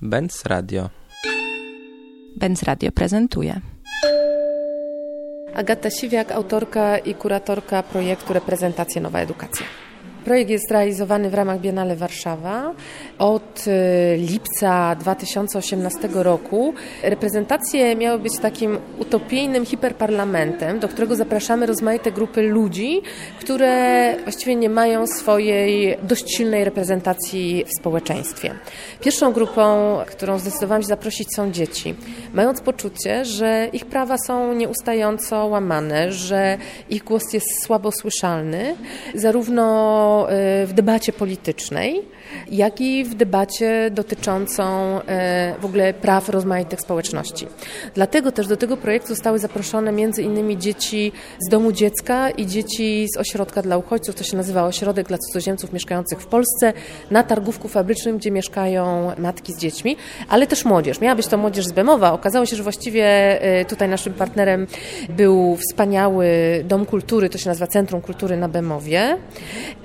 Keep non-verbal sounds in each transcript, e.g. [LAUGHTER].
Benz Radio. Benz Radio prezentuje. Agata Siwiak, autorka i kuratorka projektu Reprezentacja Nowa Edukacja. Projekt jest realizowany w ramach Biennale Warszawa od y, lipca 2018 roku. Reprezentacje miały być takim utopijnym hiperparlamentem, do którego zapraszamy rozmaite grupy ludzi, które właściwie nie mają swojej dość silnej reprezentacji w społeczeństwie. Pierwszą grupą, którą zdecydowałam się zaprosić są dzieci, mając poczucie, że ich prawa są nieustająco łamane, że ich głos jest słabo słyszalny, zarówno Y, w debacie politycznej, jak i w debacie dotyczącą e, w ogóle praw rozmaitych społeczności. Dlatego też do tego projektu zostały zaproszone między innymi dzieci z domu dziecka i dzieci z ośrodka dla uchodźców, to się nazywa Ośrodek dla Cudzoziemców Mieszkających w Polsce, na targówku fabrycznym, gdzie mieszkają matki z dziećmi, ale też młodzież. Miała być to młodzież z Bemowa. Okazało się, że właściwie e, tutaj naszym partnerem był wspaniały Dom Kultury, to się nazywa Centrum Kultury na Bemowie.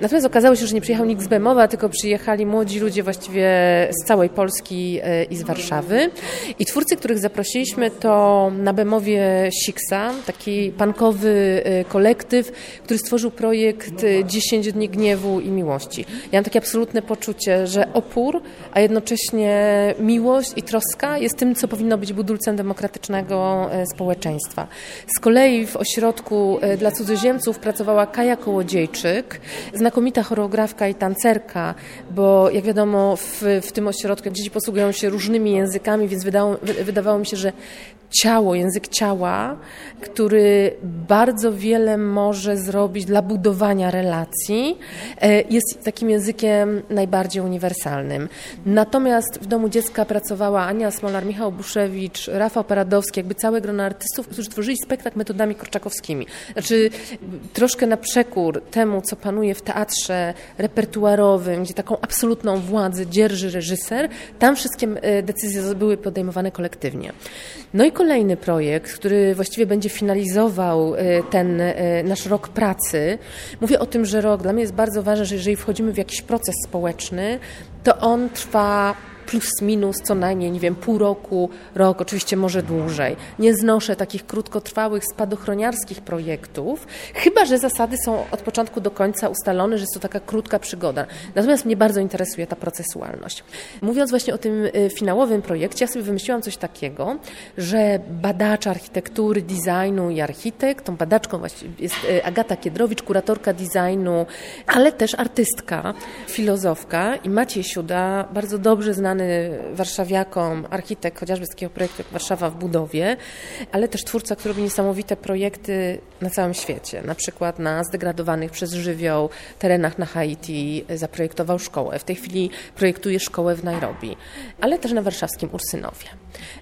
Natomiast okazało się, że nie przyjechał nikt z Bemowa, tylko przyjechali młodzi ludzie właściwie z całej Polski e, i z Warszawy. I twórcy, których zaprosiliśmy to na Bemowie Siksa, taki pankowy e, kolektyw, który stworzył projekt 10 e, dni gniewu i miłości. Ja mam takie absolutne poczucie, że opór, a jednocześnie miłość i troska jest tym, co powinno być budulcem demokratycznego społeczeństwa. Z kolei w ośrodku dla cudzoziemców pracowała Kaja Kołodziejczyk, choreografka i tancerka, bo bo jak wiadomo w, w tym ośrodku dzieci posługują się różnymi językami, więc wydało, wydawało mi się, że ciało, język ciała, który bardzo wiele może zrobić dla budowania relacji, e, jest takim językiem najbardziej uniwersalnym. Natomiast w Domu Dziecka pracowała Ania Smolar, Michał Buszewicz, Rafał Paradowski, jakby całe grono artystów, którzy tworzyli spektakl metodami korczakowskimi. Znaczy troszkę na przekór temu, co panuje w teatrze repertuarowym, gdzie taką absolutną władzę dzierży reżyser, tam wszystkie e, decyzje były podejmowane kolektywnie. No i kolejny projekt, który właściwie będzie finalizował e, ten e, nasz rok pracy. Mówię o tym, że rok dla mnie jest bardzo ważny, że jeżeli wchodzimy w jakiś proces społeczny, to on trwa plus minus co najmniej, nie wiem, pół roku, rok, oczywiście może dłużej. Nie znoszę takich krótkotrwałych, spadochroniarskich projektów, chyba że zasady są od początku do końca ustalone, że jest to taka krótka przygoda. Natomiast mnie bardzo interesuje ta procesualność. Mówiąc właśnie o tym y, finałowym projekcie, ja sobie wymyśliłam coś takiego, że badacz architektury, designu i architekt, tą badaczką właściwie jest y, Agata Kiedrowicz, kuratorka designu, ale też artystka, filozofka i Maciej Siuda, bardzo dobrze znany znany warszawiakom, architekt chociażby z takiego projektu jak Warszawa w budowie, ale też twórca, który robi niesamowite projekty na całym świecie. Na przykład na zdegradowanych przez żywioł terenach na Haiti zaprojektował szkołę. W tej chwili projektuje szkołę w Nairobi, ale też na warszawskim Ursynowie.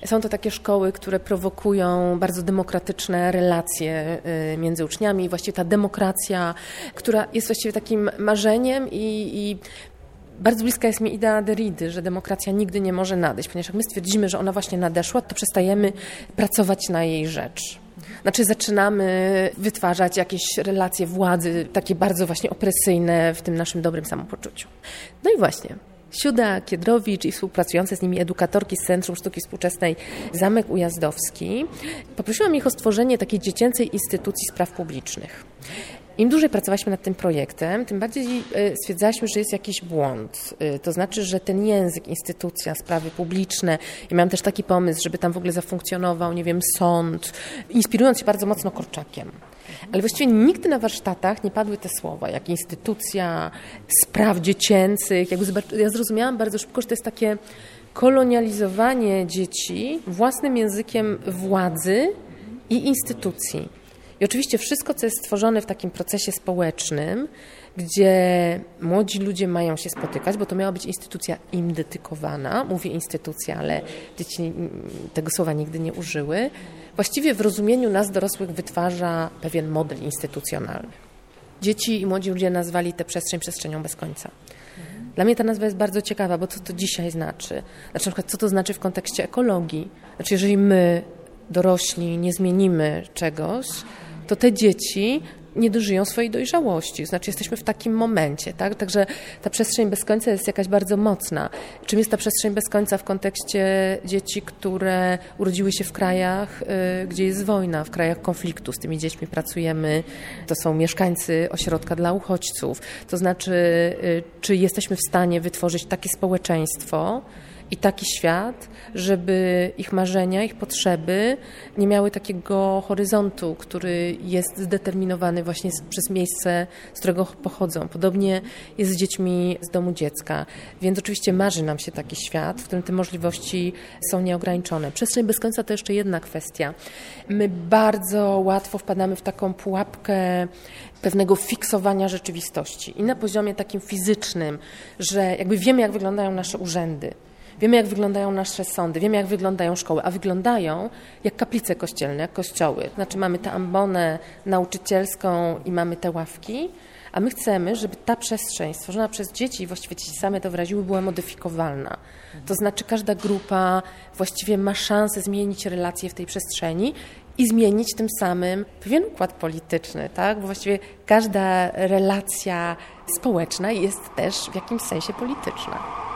Są to takie szkoły, które prowokują bardzo demokratyczne relacje y, między uczniami właściwie ta demokracja, która jest właściwie takim marzeniem i, i bardzo bliska jest mi idea Derrida, że demokracja nigdy nie może nadejść, ponieważ jak my stwierdzimy, że ona właśnie nadeszła, to przestajemy pracować na jej rzecz. Znaczy zaczynamy wytwarzać jakieś relacje władzy, takie bardzo właśnie opresyjne w tym naszym dobrym samopoczuciu. No i właśnie, Siuda Kiedrowicz i współpracujące z nimi edukatorki z Centrum Sztuki Współczesnej Zamek Ujazdowski poprosiłam ich o stworzenie takiej dziecięcej instytucji spraw publicznych. Im dłużej pracowaliśmy nad tym projektem, tym bardziej e, stwierdzaliśmy, że jest jakiś błąd. E, to znaczy, że ten język, instytucja, sprawy publiczne, i miałam też taki pomysł, żeby tam w ogóle zafunkcjonował, nie wiem, sąd, inspirując się bardzo mocno Korczakiem. Ale właściwie nigdy na warsztatach nie padły te słowa, jak instytucja spraw dziecięcych. Ja zrozumiałam bardzo szybko, że to jest takie kolonializowanie dzieci własnym językiem władzy i instytucji. I oczywiście wszystko, co jest stworzone w takim procesie społecznym, gdzie młodzi ludzie mają się spotykać, bo to miała być instytucja im dedykowana, mówię instytucja, ale dzieci tego słowa nigdy nie użyły, właściwie w rozumieniu nas dorosłych wytwarza pewien model instytucjonalny. Dzieci i młodzi ludzie nazwali tę przestrzeń przestrzenią bez końca. Dla mnie ta nazwa jest bardzo ciekawa, bo co to dzisiaj znaczy? Znaczy, na przykład, co to znaczy w kontekście ekologii? Znaczy, jeżeli my, dorośli, nie zmienimy czegoś, to te dzieci nie dożyją swojej dojrzałości. Znaczy jesteśmy w takim momencie, tak? Także ta przestrzeń bez końca jest jakaś bardzo mocna. Czym jest ta przestrzeń bez końca w kontekście dzieci, które urodziły się w krajach, y, gdzie jest wojna, w krajach konfliktu. Z tymi dziećmi pracujemy. To są mieszkańcy ośrodka dla uchodźców. To znaczy, y, czy jesteśmy w stanie wytworzyć takie społeczeństwo, i taki świat, żeby ich marzenia, ich potrzeby nie miały takiego horyzontu, który jest zdeterminowany właśnie przez miejsce, z którego pochodzą. Podobnie jest z dziećmi z domu dziecka. Więc oczywiście marzy nam się taki świat, w którym te możliwości są nieograniczone. Przestrzeń bez końca to jeszcze jedna kwestia. My bardzo łatwo wpadamy w taką pułapkę pewnego fiksowania rzeczywistości i na poziomie takim fizycznym, że jakby wiemy, jak wyglądają nasze urzędy. Wiemy, jak wyglądają nasze sądy, wiemy, jak wyglądają szkoły, a wyglądają jak kaplice kościelne, jak kościoły. Znaczy mamy tę ambonę nauczycielską i mamy te ławki, a my chcemy, żeby ta przestrzeń stworzona przez dzieci, właściwie dzieci same to wyraziły, była modyfikowalna. To znaczy każda grupa właściwie ma szansę zmienić relacje w tej przestrzeni i zmienić tym samym pewien układ polityczny, tak? Bo właściwie każda relacja społeczna jest też w jakimś sensie polityczna.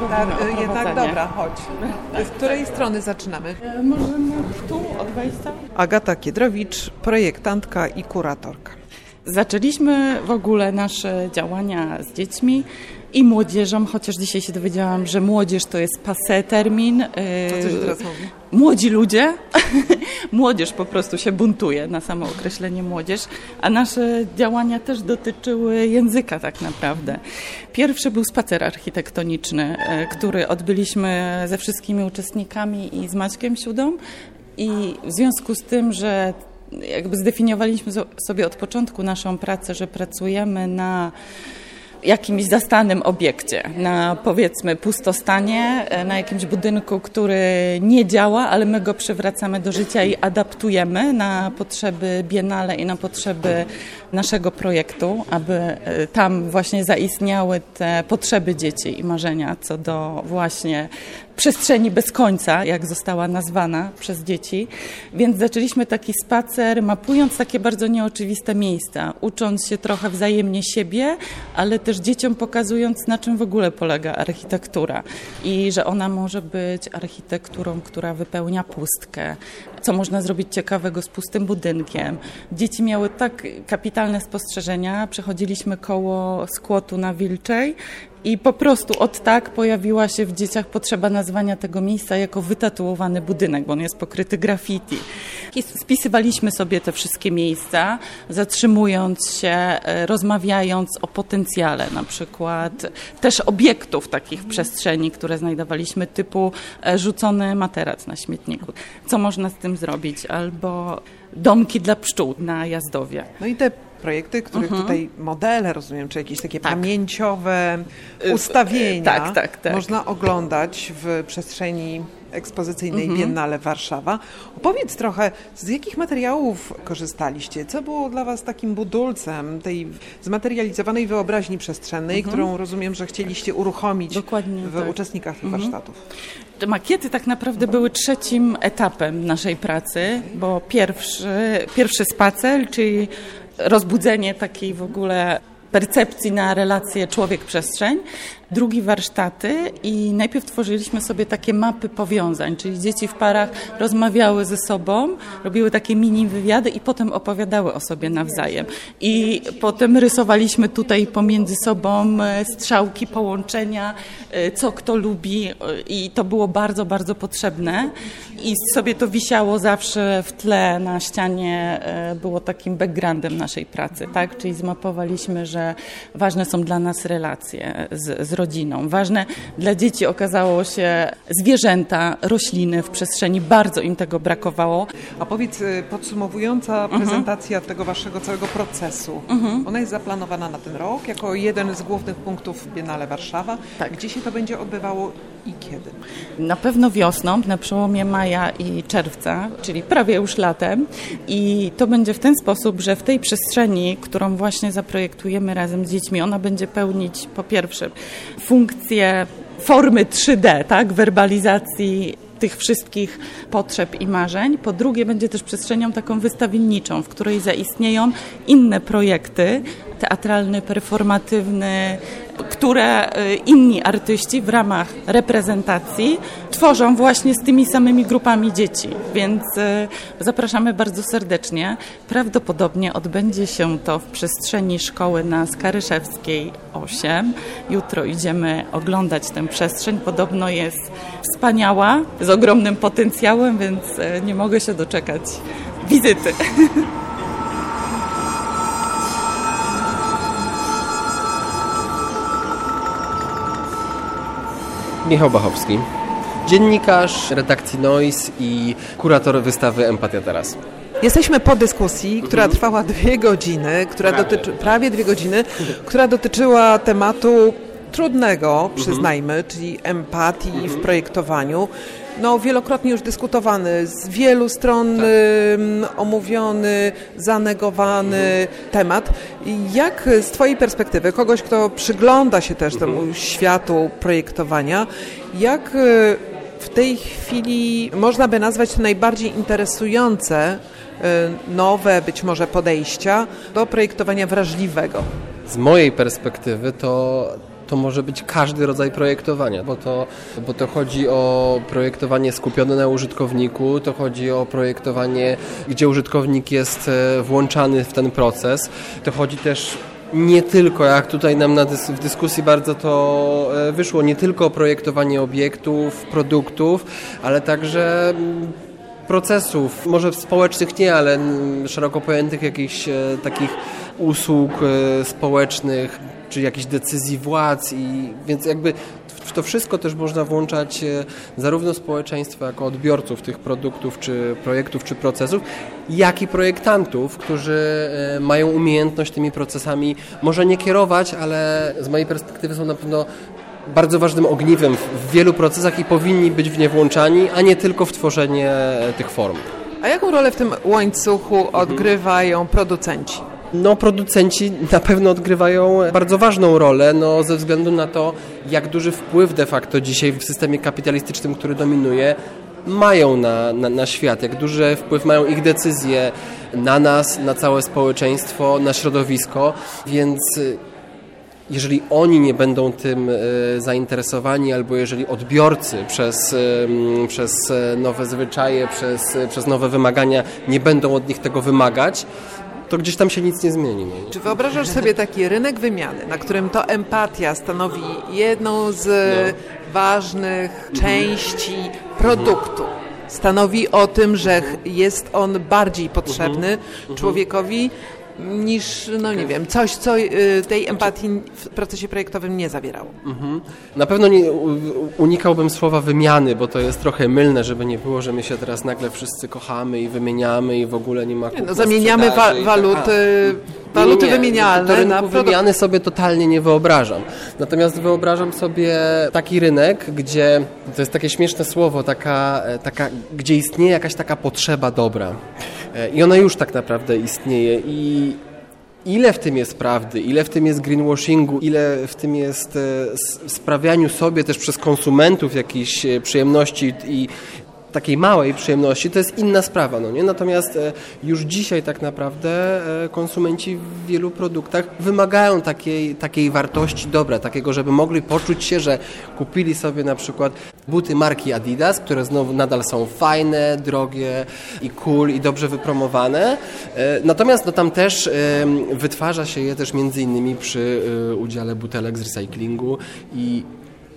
Tak, jednak dobra, chodź. Z której strony zaczynamy? E, możemy tu od wejścia? Agata Kiedrowicz, projektantka i kuratorka. Zaczęliśmy w ogóle nasze działania z dziećmi i młodzieżą, chociaż dzisiaj się dowiedziałam, że młodzież to jest passe termin. A co się teraz mówi? Młodzi ludzie, [LAUGHS] młodzież po prostu się buntuje na samo określenie młodzież, a nasze działania też dotyczyły języka tak naprawdę. Pierwszy był spacer architektoniczny, e, który odbyliśmy ze wszystkimi uczestnikami i z Maćkiem Siudą i w związku z tym, że jakby zdefiniowaliśmy sobie od początku naszą pracę, że pracujemy na jakimś zastanym obiekcie, na powiedzmy pustostanie, e, na jakimś budynku, który nie działa, ale my go przywracamy do życia i adaptujemy na potrzeby Biennale i na potrzeby naszego projektu, aby e, tam właśnie zaistniały te potrzeby dzieci i marzenia co do właśnie przestrzeni bez końca, jak została nazwana przez dzieci. Więc zaczęliśmy taki spacer, mapując takie bardzo nieoczywiste miejsca, ucząc się trochę wzajemnie siebie, ale też dzieciom pokazując, na czym w ogóle polega architektura i że ona może być architekturą, która wypełnia pustkę, co można zrobić ciekawego z pustym budynkiem. Dzieci miały tak kapitalne spostrzeżenia, przechodziliśmy koło skłotu na Wilczej i po prostu od tak pojawiła się w dzieciach potrzeba nazwania tego miejsca jako wytatuowany budynek, bo on jest pokryty graffiti. I spisywaliśmy sobie te wszystkie miejsca, zatrzymując się, e, rozmawiając o potencjale, na przykład też obiektów takich w przestrzeni, które znajdowaliśmy, typu e, rzucony materac na śmietniku. Co można z tym zrobić? Albo domki dla pszczół na Jazdowie. No i te projekty, których mhm. tutaj modele, rozumiem, czy jakieś takie tak. pamięciowe y, ustawienia tak, tak, tak. można oglądać w przestrzeni ekspozycyjnej mhm. Biennale Warszawa. Opowiedz trochę, z jakich materiałów korzystaliście? Co było dla Was takim budulcem tej zmaterializowanej wyobraźni przestrzennej, mhm. którą rozumiem, że chcieliście uruchomić Dokładnie, w tak. uczestnikach tych mhm. warsztatów? Makiety tak naprawdę były trzecim etapem naszej pracy, bo pierwszy, pierwszy spacer, czyli rozbudzenie takiej w ogóle percepcji na relację człowiek-przestrzeń, drugi warsztaty i najpierw tworzyliśmy sobie takie mapy powiązań, czyli dzieci w parach rozmawiały ze sobą, robiły takie mini wywiady i potem opowiadały o sobie nawzajem. I potem rysowaliśmy tutaj pomiędzy sobą e, strzałki, połączenia, e, co kto lubi e, i to było bardzo, bardzo potrzebne i sobie to wisiało zawsze w tle na ścianie, było takim backgroundem naszej pracy, tak? Czyli zmapowaliśmy, że ważne są dla nas relacje z, z rodziną. Ważne dla dzieci okazało się zwierzęta, rośliny w przestrzeni. Bardzo im tego brakowało. A powiedz, y, podsumowująca mhm. prezentacja tego waszego całego procesu, mhm. ona jest zaplanowana na ten rok jako jeden z głównych punktów Biennale Warszawa. Tak. Gdzie się to będzie odbywało i kiedy? Na pewno wiosną, na przełomie maja i czerwca, czyli prawie już latem. I to będzie w ten sposób, że w tej przestrzeni, którą właśnie zaprojektujemy razem z dziećmi, ona będzie pełnić po pierwsze funkcję formy 3D, tak, werbalizacji tych wszystkich potrzeb i marzeń. Po drugie, będzie też przestrzenią taką wystawienniczą, w której zaistnieją inne projekty teatralny, performatywny, które y, inni artyści w ramach reprezentacji tworzą właśnie z tymi samymi grupami dzieci. Więc y, zapraszamy bardzo serdecznie. Prawdopodobnie odbędzie się to w przestrzeni szkoły na Skaryszewskiej 8. Jutro idziemy oglądać tę przestrzeń. Podobno jest wspaniała, z ogromnym potencjałem, więc y, nie mogę się doczekać wizyty. [LAUGHS] Michał Bachowski, dziennikarz redakcji Noise i kurator wystawy Empatia Teraz. Jesteśmy po dyskusji, która mhm. trwała dwie godziny, która prawie. dotyczy prawie dwie godziny, która dotyczyła tematu trudnego, mhm. przyznajmy, czyli empatii w mhm. projektowaniu no, wielokrotnie już dyskutowany, z wielu stron tak. omówiony, zanegowany mhm. temat. Jak z Twojej perspektywy, kogoś, kto przygląda się też temu mhm. światu projektowania, jak y, w tej chwili można by nazwać najbardziej interesujące y, nowe być może podejścia do projektowania wrażliwego? Z mojej perspektywy to to może być każdy rodzaj projektowania, bo to, bo to chodzi o projektowanie skupione na użytkowniku, to chodzi o projektowanie, gdzie użytkownik jest e, włączany w ten proces, to chodzi też nie tylko, jak tutaj nam na dys w dyskusji bardzo to e, wyszło, nie tylko o projektowanie obiektów, produktów, ale także mm, procesów, może społecznych nie, ale mm, szeroko pojętych jakichś e, takich usług społecznych, czy jakichś decyzji władz i więc jakby w to wszystko też można włączać e, zarówno społeczeństwo jako odbiorców tych produktów, czy projektów, czy procesów, jak i projektantów, którzy e, mają umiejętność tymi procesami może nie kierować, ale z mojej perspektywy są na pewno bardzo ważnym ogniwem w wielu procesach i powinni być w nie włączani, a nie tylko w tworzenie e, tych form. A jaką rolę w tym łańcuchu odgrywają producenci? No, producenci na pewno odgrywają bardzo ważną rolę, no, ze względu na to, jak duży wpływ de facto dzisiaj w systemie kapitalistycznym, który dominuje, mają na, na, na, świat, jak duży wpływ mają ich decyzje na nas, na całe społeczeństwo, na środowisko, więc y, jeżeli oni nie będą tym y, zainteresowani, albo jeżeli odbiorcy przez, y, przez nowe zwyczaje, przez, przez nowe wymagania nie będą od nich tego wymagać, to gdzieś tam się nic nie zmieni. No. Czy wyobrażasz sobie taki rynek wymiany, na którym to empatia stanowi jedną z no. ważnych mhm. części produktu? Stanowi o tym, że jest on bardziej potrzebny mhm. człowiekowi niż, no nie wiem, coś, co y, tej empatii w procesie projektowym nie zawierało. Mhm. Na pewno nie unikałbym słowa wymiany, bo to jest trochę mylne, żeby nie było, że my się teraz nagle wszyscy kochamy i wymieniamy i w ogóle nie ma No zamieniamy wa waluty, waluty nie, wymienialne. To rynku na wymiany sobie totalnie nie wyobrażam. Natomiast wyobrażam sobie taki rynek, gdzie, to jest takie śmieszne słowo, taka, e, taka, gdzie istnieje jakaś taka potrzeba dobra. E, I ona już tak naprawdę istnieje i ile w tym jest prawdy, ile w tym jest greenwashingu, ile w tym jest e, sprawianiu sobie też przez konsumentów jakiejś przyjemności i takiej małej przyjemności, to jest inna sprawa, no nie? Natomiast e, już dzisiaj tak naprawdę e, konsumenci w wielu produktach wymagają takiej, takiej wartości dobra, takiego, żeby mogli poczuć się, że kupili sobie na przykład buty marki Adidas, które znowu nadal są fajne, drogie i cool i dobrze wypromowane. E, natomiast no, tam też wytwarza się je też między innymi przy udziale butelek z recyklingu i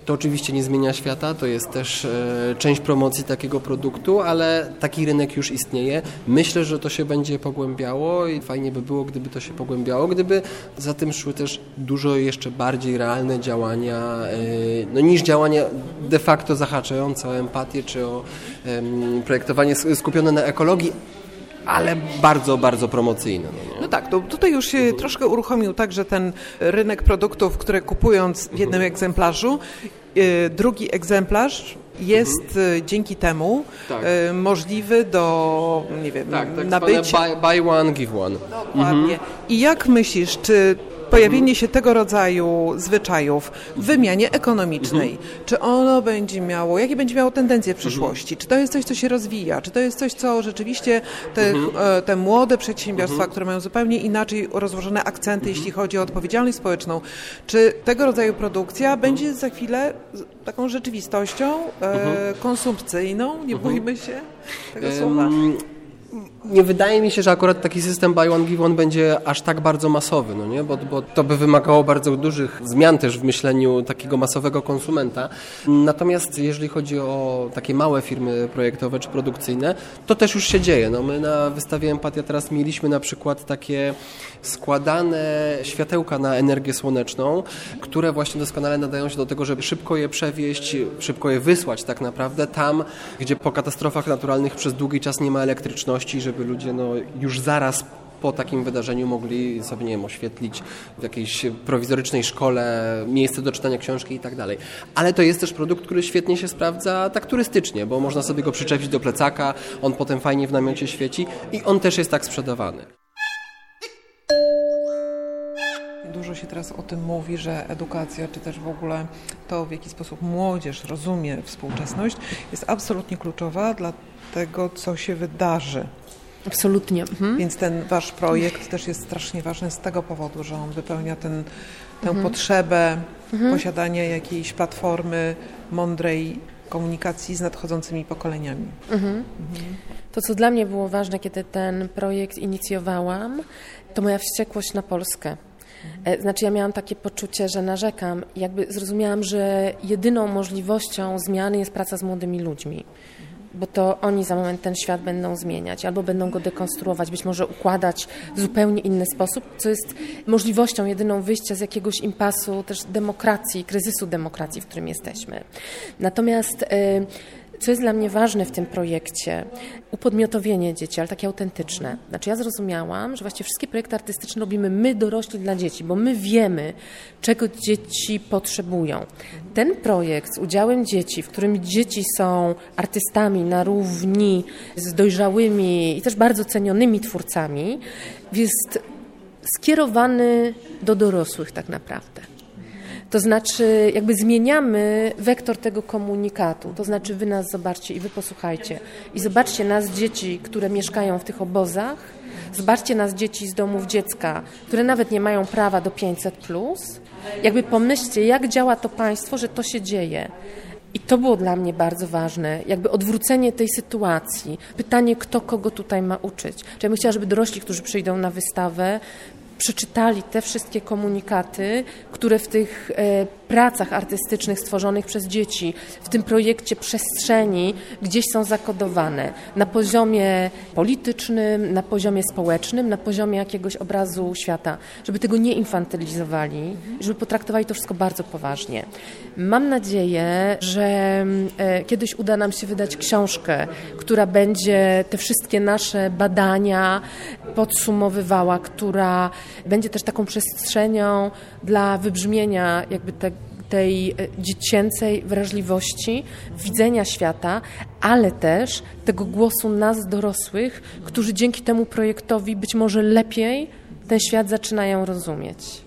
to oczywiście nie zmienia świata, to jest też e, część promocji takiego produktu, ale taki rynek już istnieje. Myślę, że to się będzie pogłębiało i fajnie by było, gdyby to się pogłębiało, gdyby za tym szły też dużo jeszcze bardziej realne działania, e, no, niż działania de facto zahaczające o empatię czy o projektowanie skupione na ekologii, ale bardzo, bardzo promocyjne. No, no tak, to tutaj już się troszkę uruchomił także ten rynek produktów, które kupując w jednym mhm. egzemplarzu, y, drugi egzemplarz jest mhm. Y, dzięki temu tak. Y, możliwy do, nie wiem, tak, tak nabycia. Buy, buy one, give one. Dokładnie. Mhm. I jak myślisz, czy pojawienie się tego rodzaju zwyczajów w wymianie ekonomicznej, mhm. czy ono będzie miało, jakie będzie miało tendencje w mhm. przyszłości? Czy to jest coś, co się rozwija? Czy to jest coś, co rzeczywiście te, mhm. e, te młode przedsiębiorstwa, które mają zupełnie inaczej rozłożone akcenty, jeśli chodzi o odpowiedzialność społeczną, czy tego rodzaju produkcja będzie za chwilę taką rzeczywistością e, konsumpcyjną? Nie bójmy się tego słowa nie wydaje mi się, że akurat taki system buy one give one będzie aż tak bardzo masowy, no nie? Bo, bo to by wymagało bardzo dużych zmian też w myśleniu takiego masowego konsumenta. Natomiast jeżeli chodzi o takie małe firmy projektowe czy produkcyjne, to też już się dzieje. No my na wystawie Empatia teraz mieliśmy na przykład takie składane światełka na energię słoneczną, które właśnie doskonale nadają się do tego, żeby szybko je przewieźć, szybko je wysłać tak naprawdę tam, gdzie po katastrofach naturalnych przez długi czas nie ma elektryczności, żeby ludzie no, już zaraz po takim wydarzeniu mogli sobie, nie wiem, oświetlić w jakiejś prowizorycznej szkole miejsce do czytania książki i tak dalej. Ale to jest też produkt, który świetnie się sprawdza tak turystycznie, bo można sobie go przyczepić do plecaka, on potem fajnie w namiocie świeci i on też jest tak sprzedawany. Dużo się teraz o tym mówi, że edukacja, czy też w ogóle to, w jaki sposób młodzież rozumie współczesność, jest absolutnie kluczowa dla tego, co się wydarzy. Absolutnie. Mhm. Więc ten wasz projekt też jest strasznie ważny z tego powodu, że on wypełnia ten, tę mhm. potrzebę mhm. posiadania jakiejś platformy mądrej komunikacji z nadchodzącymi pokoleniami. Mhm. mhm. To, co dla mnie było ważne, kiedy ten projekt inicjowałam, to moja wściekłość na Polskę. E, znaczy ja miałam takie poczucie, że narzekam. Jakby zrozumiałam, że jedyną możliwością zmiany jest praca z młodymi ludźmi bo to oni za moment ten świat będą zmieniać, albo będą go dekonstruować, być może układać w zupełnie inny sposób, co jest możliwością jedyną wyjścia z jakiegoś impasu też demokracji, kryzysu demokracji, w którym jesteśmy. Natomiast y, co jest dla mnie ważne w tym projekcie, upodmiotowienie dzieci, ale takie autentyczne. Znaczy ja zrozumiałam, że właściwie wszystkie projekty artystyczne robimy my dorośli dla dzieci, bo my wiemy, czego dzieci potrzebują. Ten projekt z udziałem dzieci, w którym dzieci są artystami na równi z dojrzałymi i też bardzo cenionymi twórcami, jest skierowany do dorosłych tak naprawdę. To znaczy, jakby zmieniamy wektor tego komunikatu. To znaczy, wy nas zobaczcie i wy posłuchajcie. I zobaczcie nas, dzieci, które mieszkają w tych obozach. Zobaczcie nas, dzieci z domów dziecka, które nawet nie mają prawa do 500. Plus. Jakby pomyślcie, jak działa to państwo, że to się dzieje. I to było dla mnie bardzo ważne, jakby odwrócenie tej sytuacji. Pytanie, kto kogo tutaj ma uczyć. Czyli ja bym chciała, żeby dorośli, którzy przyjdą na wystawę, przeczytali te wszystkie komunikaty, które w tych e, pracach artystycznych stworzonych przez dzieci, w tym projekcie przestrzeni gdzieś są zakodowane na poziomie politycznym, na poziomie społecznym, na poziomie jakiegoś obrazu świata, żeby tego nie infantylizowali, żeby potraktowali to wszystko bardzo poważnie. Mam nadzieję, że e, kiedyś uda nam się wydać książkę, która będzie te wszystkie nasze badania podsumowywała, która będzie też taką przestrzenią dla wybrzmienia jakby te, tej e, dziecięcej wrażliwości, widzenia świata, ale też tego głosu nas dorosłych, którzy dzięki temu projektowi być może lepiej ten świat zaczynają rozumieć.